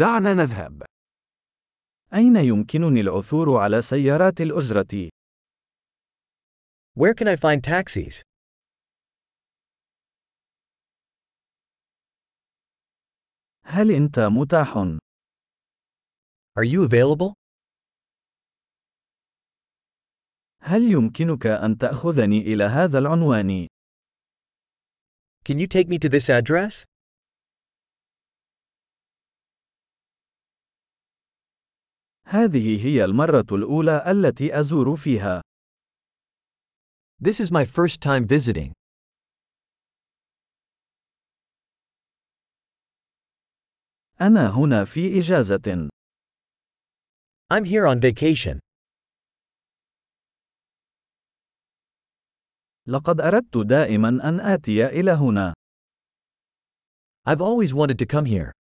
دعنا نذهب. أين يمكنني العثور على سيارات الأجرة؟ Where can I find taxis? هل أنت متاح؟ Are you available? هل يمكنك أن تأخذني إلى هذا العنوان؟ Can you take me to this address? هذه هي المرة الأولى التي أزور فيها. This is my first time visiting. أنا هنا في إجازة. I'm here on vacation. لقد أردت دائما أن آتي إلى هنا. I've always wanted to come here.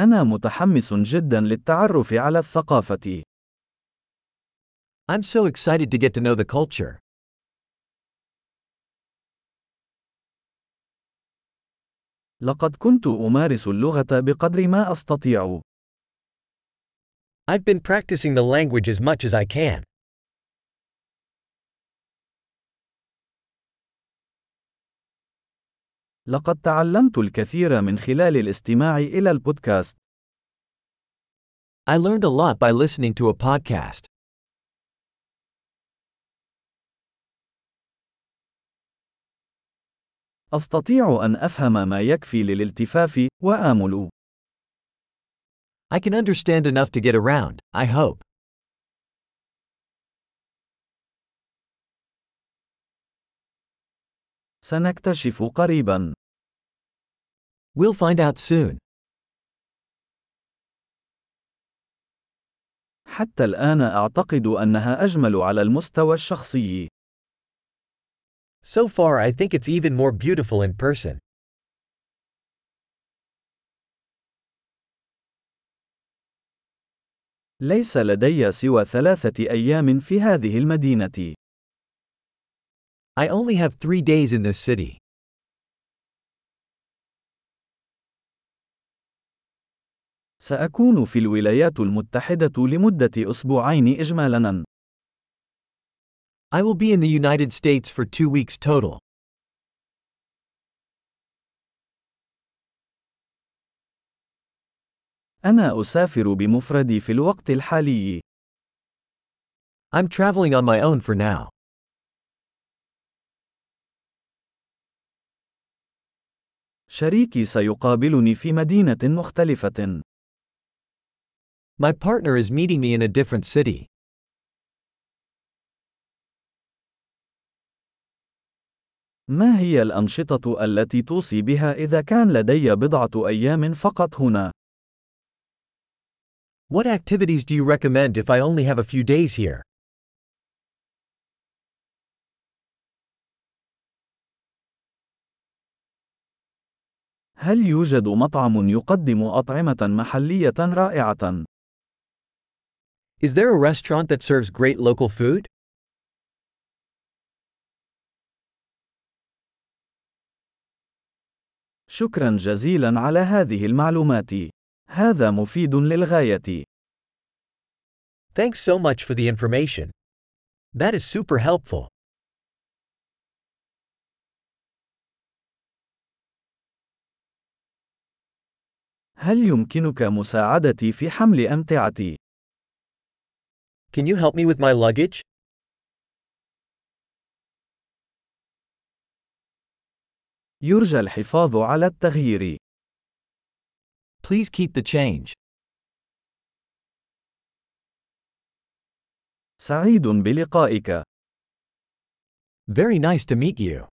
أنا متحمس جدا للتعرف على الثقافة. I'm so excited to get to know the culture. لقد كنت أمارس اللغة بقدر ما أستطيع. I've been practicing the language as much as I can. لقد تعلمت الكثير من خلال الاستماع إلى البودكاست. I learned a lot by listening to a podcast. أستطيع أن أفهم ما يكفي للالتفاف، وآمل. I can understand enough to get around, I hope. سنكتشف قريبا. We'll find out soon. حتى الآن أعتقد أنها أجمل على المستوى الشخصي. So far, I think it's even more beautiful in person. ليس لدي سوى ثلاثة أيام في هذه المدينة. I only have three days in this city. سأكون في الولايات المتحدة لمدة أسبوعين إجمالاً. I will be in the United States for two weeks total. أنا أسافر بمفردي في الوقت الحالي. I'm traveling on my own for now. شريكي سيقابلني في مدينة مختلفة. My partner is meeting me in a different city. ما هي الأنشطة التي توصي بها إذا كان لدي بضعة أيام فقط هنا؟ What activities do you recommend if I only have a few days here? هل يوجد مطعم يقدم أطعمة محلية رائعة؟ Is there a restaurant that serves great local food? شكرا جزيلا على هذه المعلومات. هذا مفيد للغاية. Thanks so much for the information. That is super helpful. هل يمكنك مساعدتي في حمل أمتعتي؟ Can you help me with my luggage? يرجى الحفاظ على التغيير. Please keep the change. سعيد بلقائك. Very nice to meet you.